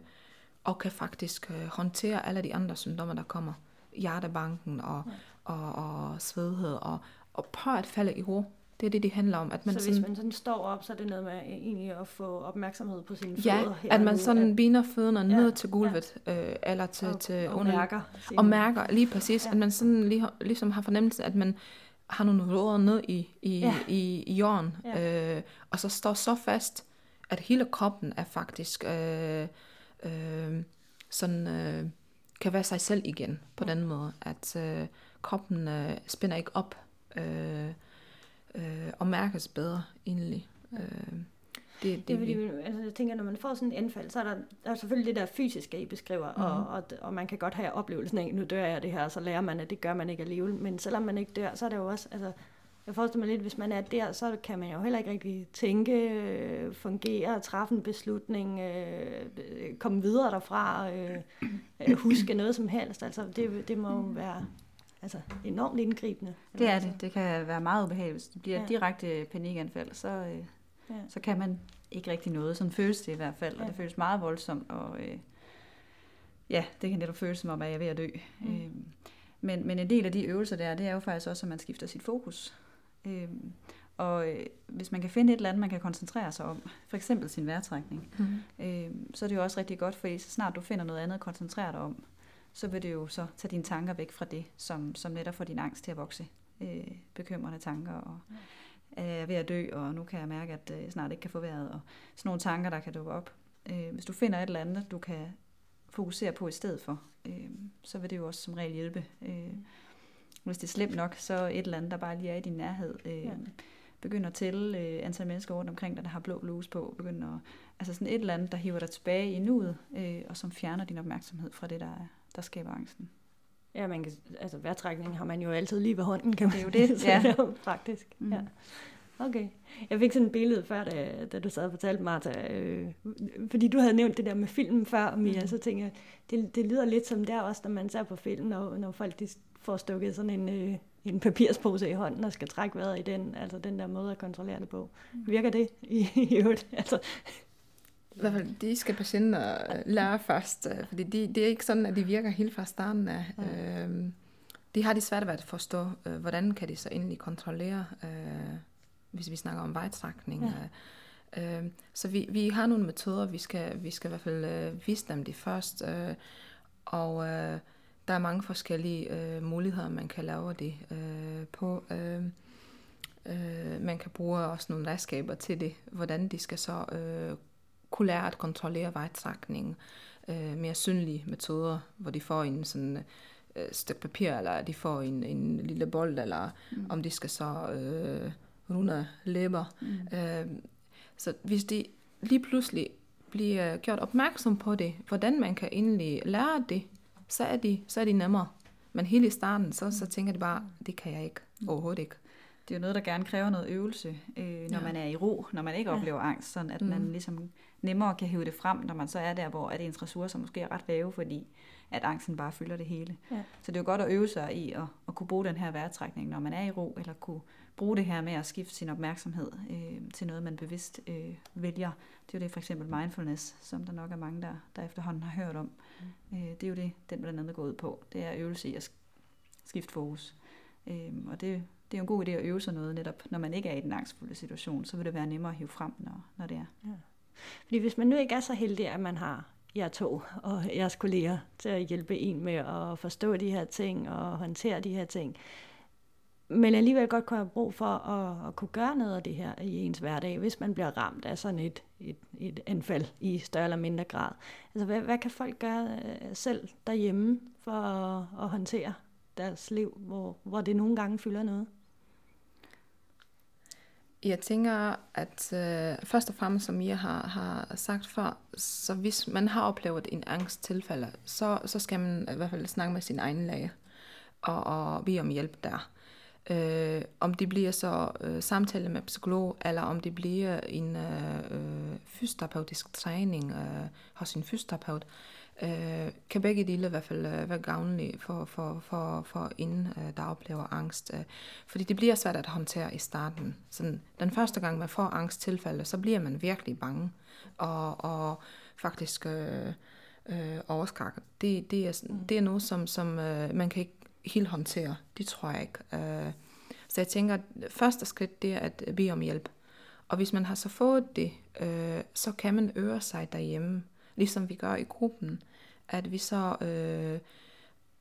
og kan faktisk øh, håndtere alle de andre symptomer, der kommer. Hjertebanken og, ja. og, og svedhed og, og prøve at falde i ro. Det er det, det handler om. At man så sådan, hvis man sådan står op, så er det noget med egentlig at få opmærksomhed på sine ja, fødder? Ja, at man sådan at... binder fødderne ja, ned til gulvet, ja. øh, eller til, og, til og under, mærker. Og mærker, lige præcis. Ja. At man sådan lige, ligesom har fornemmelsen, at man har nogle rødder ned i, i, ja. i, i jorden, ja. øh, og så står så fast, at hele kroppen er faktisk... Øh, øh, sådan øh, kan være sig selv igen på den måde, at øh, kroppen øh, spænder ikke op øh, øh, og mærkes bedre egentlig. Øh, det, det, det fordi, altså, jeg tænker, når man får sådan en anfald, så er der, der er selvfølgelig det der fysiske, I beskriver, mm-hmm. og, og, og man kan godt have oplevelsen af, nu dør jeg det her, og så lærer man, at det gør man ikke alligevel. Men selvom man ikke dør, så er det jo også, altså, jeg forestiller mig lidt, hvis man er der, så kan man jo heller ikke rigtig tænke, øh, fungere, træffe en beslutning, øh, komme videre derfra, øh, øh, huske noget som helst. Altså, det, det må jo være altså, enormt indgribende. Det er det. Det kan være meget ubehageligt. Hvis det bliver ja. direkte panikanfald, så, øh, ja. så kan man ikke rigtig noget. Sådan føles det i hvert fald, ja. og det føles meget voldsomt, og øh, ja, det kan netop føles som om, at jeg er ved at dø. Mm. Øh, men, men en del af de øvelser der, det er jo faktisk også, at man skifter sit fokus. Øh, og øh, hvis man kan finde et eller andet, man kan koncentrere sig om, for eksempel sin vejrtrækning, mm. øh, så er det jo også rigtig godt, fordi så snart du finder noget andet at koncentrere dig om, så vil det jo så tage dine tanker væk fra det, som, som netop får din angst til at vokse. Øh, bekymrende tanker, og er jeg ved at dø, og nu kan jeg mærke, at jeg snart ikke kan få vejret, og sådan nogle tanker, der kan dukke op. Øh, hvis du finder et eller andet, du kan fokusere på i stedet for, øh, så vil det jo også som regel hjælpe. Øh, hvis det er slemt nok, så et eller andet, der bare lige er i din nærhed. Øh, ja. Begynd at tælle øh, antal mennesker rundt omkring dig, der har blå bluse på. Begynd at, altså sådan et eller andet, der hiver dig tilbage i nuet, øh, og som fjerner din opmærksomhed fra det, der, er, der skaber angsten. Ja, man kan, altså vejrtrækning har man jo altid lige ved hånden, kan man Det er jo det, ja. det er faktisk. Mm. Ja. Okay. Jeg fik sådan et billede før, da, da du sad og fortalte, Martha, øh, fordi du havde nævnt det der med film før, Mia, mm. så tænker jeg, det, det lyder lidt som der også, når man ser på film, når, når folk de får stukket sådan en, øh, en papirspose i hånden og skal trække vejret i den, altså den der måde at kontrollere det på. Mm. Virker det i, i øvrigt? Altså, i hvert fald, de skal patienter lære først, øh, fordi det de er ikke sådan, at de virker helt fra starten af. Mm. Øh, de har de svært ved at forstå, øh, hvordan kan de så endelig kontrollere, øh, hvis vi snakker om vejtrækning. Ja. Øh, så vi, vi har nogle metoder, vi skal, vi skal i hvert fald øh, vise dem det først, øh, og øh, der er mange forskellige øh, muligheder, man kan lave det øh, på. Øh, øh, man kan bruge også nogle redskaber til det, hvordan de skal så øh, kunne lære at kontrollere vejtrækning. Øh, mere synlige metoder, hvor de får en sådan øh, stykke papir, eller de får en, en lille bold, eller mm. om de skal så øh, runde læber. Mm. Øh, så hvis de lige pludselig bliver gjort opmærksom på det, hvordan man kan egentlig lære det, så er de, så er de nemmere. Men helt i starten, så, så tænker de bare, det kan jeg ikke, overhovedet ikke. Det er jo noget, der gerne kræver noget øvelse, øh, når ja. man er i ro, når man ikke ja. oplever angst, sådan at mm. man ligesom nemmere kan hive det frem, når man så er der, hvor at ens ressourcer måske er ret lave, fordi at angsten bare fylder det hele. Ja. Så det er jo godt at øve sig i at, at kunne bruge den her vejrtrækning, når man er i ro, eller kunne bruge det her med at skifte sin opmærksomhed øh, til noget, man bevidst øh, vælger. Det er jo det for eksempel mindfulness, som der nok er mange, der, der efterhånden har hørt om. Mm. Øh, det er jo det, den blandt andet går ud på. Det er øvelse i at skifte fokus. Øh, og det, det er jo en god idé at øve sig noget netop, når man ikke er i den angstfulde situation, så vil det være nemmere at hive frem, når, når det er. Ja. Fordi hvis man nu ikke er så heldig, at man har jer to og jeres kolleger til at hjælpe en med at forstå de her ting og håndtere de her ting, men alligevel godt kunne have brug for at, at kunne gøre noget af det her i ens hverdag, hvis man bliver ramt af sådan et, et, et anfald i større eller mindre grad. Altså, hvad, hvad kan folk gøre øh, selv derhjemme for at, at håndtere deres liv, hvor, hvor det nogle gange fylder noget? Jeg tænker, at øh, først og fremmest, som jeg har, har sagt før, så hvis man har oplevet en angsttilfælde, så, så skal man i hvert fald snakke med sin egen læge og, og bede om hjælp der. Øh, om det bliver så øh, samtale med psykolog, eller om det bliver en øh, øh fysioterapeutisk træning øh, hos en fysioterapeut, øh, kan begge dele i hvert fald øh, være gavnlige for, for, for, for en, øh, der oplever angst. Øh, fordi det bliver svært at håndtere i starten. Sådan, den første gang, man får angsttilfælde, så bliver man virkelig bange og, og faktisk øh, øh, overskakket. Det, det, er, mm. det er noget, som, som øh, man kan ikke helt håndtere. Det tror jeg ikke. Øh, så jeg tænker, at første skridt, det er at bede om hjælp. Og hvis man har så fået det, øh, så kan man øve sig derhjemme ligesom vi gør i gruppen, at vi så øh,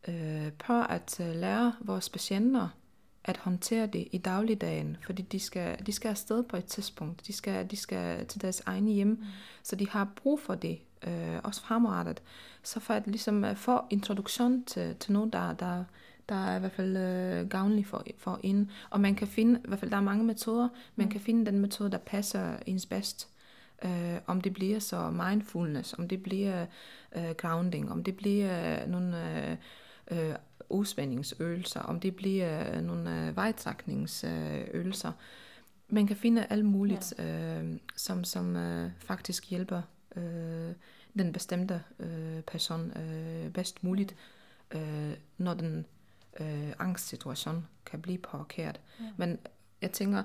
øh, prøver at øh, lære vores patienter at håndtere det i dagligdagen, fordi de skal, de skal afsted på et tidspunkt, de skal, de skal til deres egne hjem, mm. så de har brug for det, øh, også fremadrettet. Så for at ligesom uh, få introduktion til, til noget, der, der, der er i hvert fald øh, gavnlig for, for en. Og man kan finde, i hvert fald der er mange metoder, man mm. kan finde den metode, der passer ens bedst. Øh, om det bliver så mindfulness, om det bliver øh, grounding, om det bliver øh, nogle øh, øh, udspændingsøvelser, om det bliver øh, nogle øh, vejtrækningsøvelser. Man kan finde alt muligt, ja. øh, som, som øh, faktisk hjælper øh, den bestemte øh, person øh, bedst muligt, øh, når den øh, angstsituation kan blive påkært. Ja. Men jeg tænker,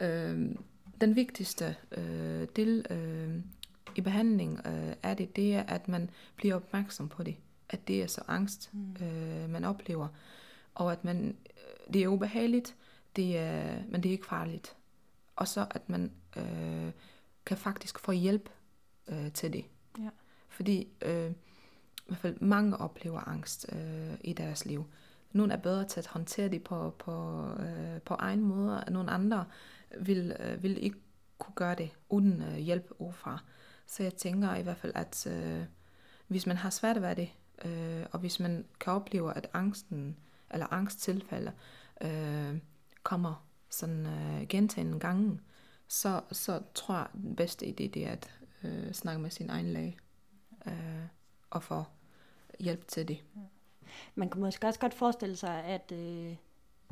øh, den vigtigste øh, del øh, i behandling øh, er det, det er, at man bliver opmærksom på det. At det er så angst, mm. øh, man oplever. Og at man, øh, det er ubehageligt, det er, men det er ikke farligt. Og så at man øh, kan faktisk få hjælp øh, til det. Ja. Fordi øh, i hvert fald mange oplever angst øh, i deres liv. Nogle er bedre til at håndtere det på, på, øh, på egen måde, og nogle andre vil, øh, vil ikke kunne gøre det uden øh, hjælp udefra. Så jeg tænker i hvert fald, at øh, hvis man har svært ved det, øh, og hvis man kan opleve, at angsten eller angsttilfælde øh, kommer sådan øh, gentagende gange, så, så tror jeg, den bedste idé det er at øh, snakke med sin egen læge øh, og få hjælp til det. Man kan måske også godt forestille sig, at øh,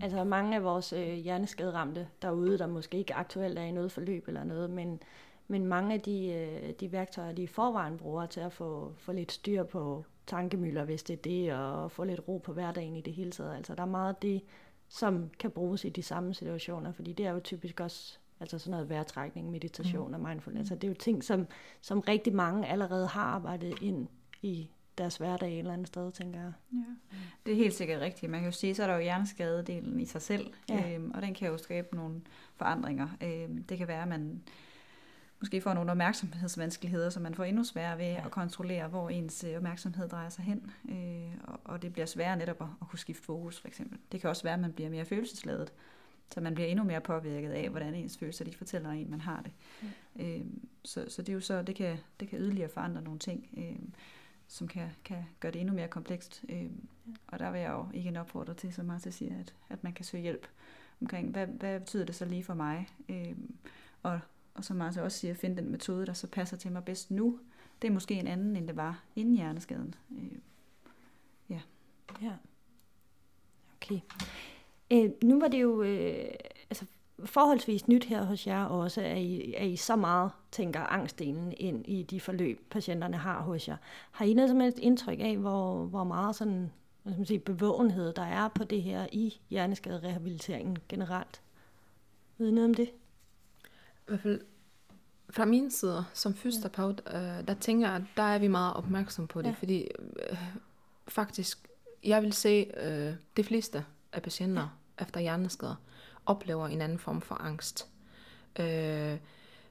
altså mange af vores øh, hjerneskaderamte derude, der måske ikke aktuelt er i noget forløb eller noget, men, men mange af de, øh, de værktøjer, de i forvejen bruger til at få, få lidt styr på tankemøller, hvis det er det, og få lidt ro på hverdagen i det hele taget. Altså der er meget af det, som kan bruges i de samme situationer, fordi det er jo typisk også altså sådan noget vejrtrækning, meditation mm. og mindfulness. Altså det er jo ting, som, som rigtig mange allerede har arbejdet ind i deres hverdag et eller andet sted, tænker jeg. Ja. Det er helt sikkert rigtigt. Man kan jo sige, så er der jo hjerneskadedelen i sig selv, Ja. øhm, og den kan jo skabe nogle forandringer. Øhm, det kan være, at man måske får nogle opmærksomhedsvanskeligheder, så man får endnu sværere ved Ja. at kontrollere, hvor ens øh, opmærksomhed drejer sig hen. Øh, og, og det bliver sværere netop at, at kunne skifte fokus, for eksempel. Det kan også være, at man bliver mere følelsesladet, så man bliver endnu mere påvirket af, hvordan ens følelser de fortæller en, man har det. Ja. Øhm, så, så det er jo så, det kan, det kan yderligere forandre nogle ting, øhm, som kan, kan gøre det endnu mere komplekst. Øhm, og der vil jeg jo igen opfordre til, som Martha siger, at, at man kan søge hjælp omkring, hvad, hvad betyder det så lige for mig? Øhm, og, og som Martha også siger, finde den metode, der så passer til mig bedst nu. Det er måske en anden, end det var inden hjerneskaden. Øhm, Ja. Okay. Øh, nu var det jo øh, forholdsvis nyt her hos jer også, at I, at I så meget tænker angstdelen ind i de forløb, patienterne har hos jer. Har I noget som helst indtryk af, hvor, hvor meget sådan, hvad skal man sige, bevågenhed der er på det her i hjerneskaderehabiliteringen generelt? Ved I noget om det? I hvert fald fra min side som fysioterapeut, øh, der tænker jeg, at der er vi meget opmærksom på det, Ja. ja. fordi øh, faktisk, jeg vil se, øh, de fleste af patienter ja. efter hjerneskader oplever en anden form for angst. Øh,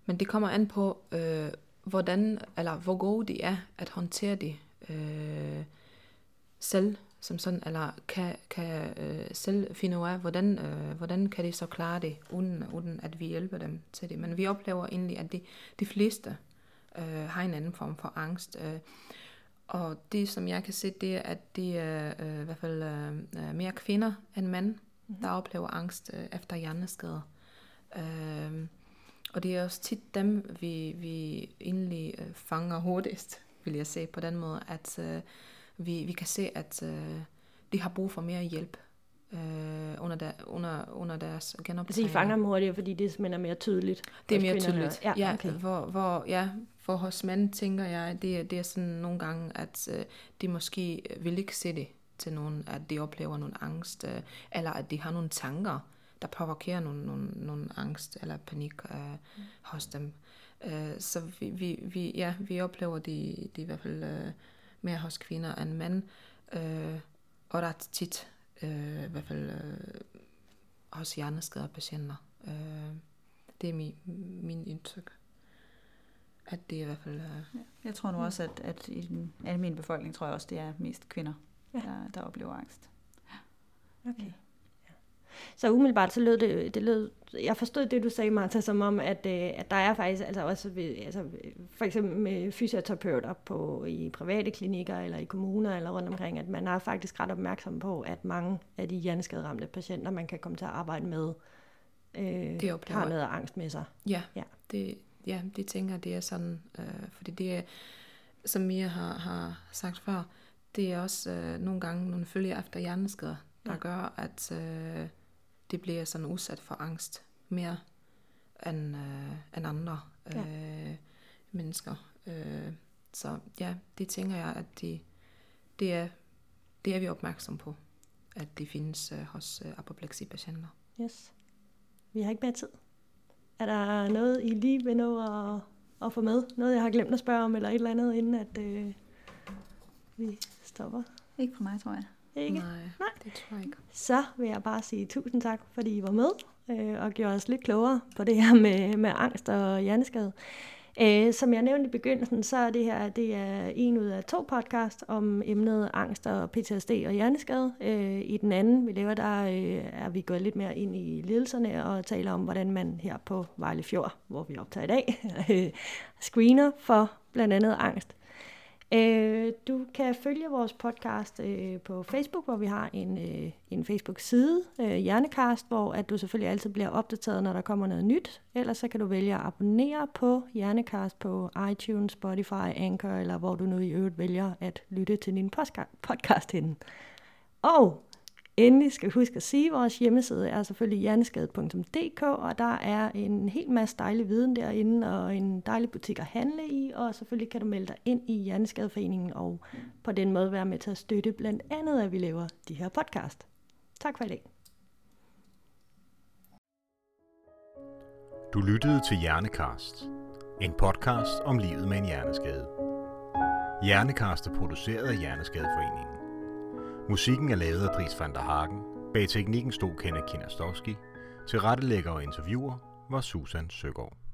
men det kommer an på, øh, hvordan, eller hvor gode de er at håndtere det øh, selv, som sådan, eller kan, kan øh, selv finde ud af, hvordan, øh, hvordan kan de så klare det, uden, uden at vi hjælper dem til det. Men vi oplever egentlig, at de, de fleste øh, har en anden form for angst. Øh, og det, som jeg kan se, det er, at det er øh, i hvert fald øh, øh mere kvinder end mænd, mm-hmm. der oplever angst øh, efter hjerneskader. Øh, og det er også tit dem, vi, vi egentlig øh, fanger hurtigst, vil jeg sige på den måde, at øh, vi, vi kan se, at øh, de har brug for mere hjælp øh, under, der, under, under deres Altså genoptræning. I fanger dem hurtigere, fordi det simpelthen er mere tydeligt. Det er mere kvinderne. tydeligt. Ja, ja, okay. hvor, hvor, ja, for hos mænd tænker jeg, det, er- det er sådan nogle gange, at øh, de måske vil ikke se det til nogen, at de oplever nogle angst, øh, eller at de har nogle tanker, der provokerer nogle, nogle, nogle angst eller panik øh, mm. hos dem. Øh, så vi, vi, vi, ja, vi oplever det, det i hvert fald øh, mere hos kvinder end mænd, øh, og der er tit øh, i hvert fald øh, hos hjerneskadede patienter. Øh, det er min, min indtryk. At det er i hvert fald... Øh, Jeg tror nu også, at, at i den almindelige befolkning, tror jeg også, det er mest kvinder, Ja. ja. der, der oplever angst. Okay. Så umiddelbart så lød det, det lød, jeg forstod det, du sagde, Martha, som om, at, øh, at der er faktisk altså også, altså, for eksempel med fysioterapeuter på, i private klinikker eller i kommuner eller rundt omkring, at man er faktisk ret opmærksom på, at mange af de hjerneskaderamte patienter, man kan komme til at arbejde med, øh, Det oplever har noget angst med sig. ja, Ja. Det, ja, det tænker det er sådan. Øh, fordi det er, som Mia har, har sagt før, det er også øh, nogle gange nogle følger efter hjerneskader, der Ja. gør, at øh, det bliver sådan udsat for angst mere end, øh, end andre øh, mennesker. Øh, så ja, det tænker jeg, at det, det, er, det er vi opmærksom på, at det findes øh, hos øh, apopleksi-patienter. Yes. Vi har ikke mere tid. Er der noget, I lige vil nå at, at få med? Noget, jeg har glemt at spørge om, eller et eller andet, inden at øh, vi stopper? Ikke for mig, tror jeg. Ikke? Nej, Nej. det tror jeg ikke. Så vil jeg bare sige tusind tak, fordi I var med øh, og gjorde os lidt klogere på det her med, med angst og hjerneskade. Øh, som jeg nævnte i begyndelsen, så er det her det er en ud af to podcast om emnet angst og PTSD og hjerneskade. Øh, I den anden, vi laver, der øh, er vi gået lidt mere ind i ledelserne og taler om, hvordan man her på Vejle Fjord, hvor vi optager i dag, øh, screener for blandt andet angst. Øh, du kan følge vores podcast øh, på Facebook, hvor vi har en, øh, en Facebook-side, øh, Hjernekast, hvor at du selvfølgelig altid bliver opdateret, når der kommer noget nyt. Ellers så kan du vælge at abonnere på Hjernekast på iTunes, Spotify, Anchor, eller hvor du nu i øvrigt vælger at lytte til din podcast henne. Og Endelig skal vi huske at sige, at vores hjemmeside er selvfølgelig hjerneskadet.dk, og der er en hel masse dejlig viden derinde, og en dejlig butik at handle i, og selvfølgelig kan du melde dig ind i Hjerneskadeforeningen, og på den måde være med til at støtte blandt andet, at vi laver de her podcast. Tak for i dag. Du lyttede til Hjernekast, en podcast om livet med en hjerneskade. Hjernekast er produceret af Hjerneskadeforeningen. Musikken er lavet af Dries van der Hagen. Bag teknikken stod Kenneth Kinastowski. Til rettelægger og interviewer var Susan Søgaard.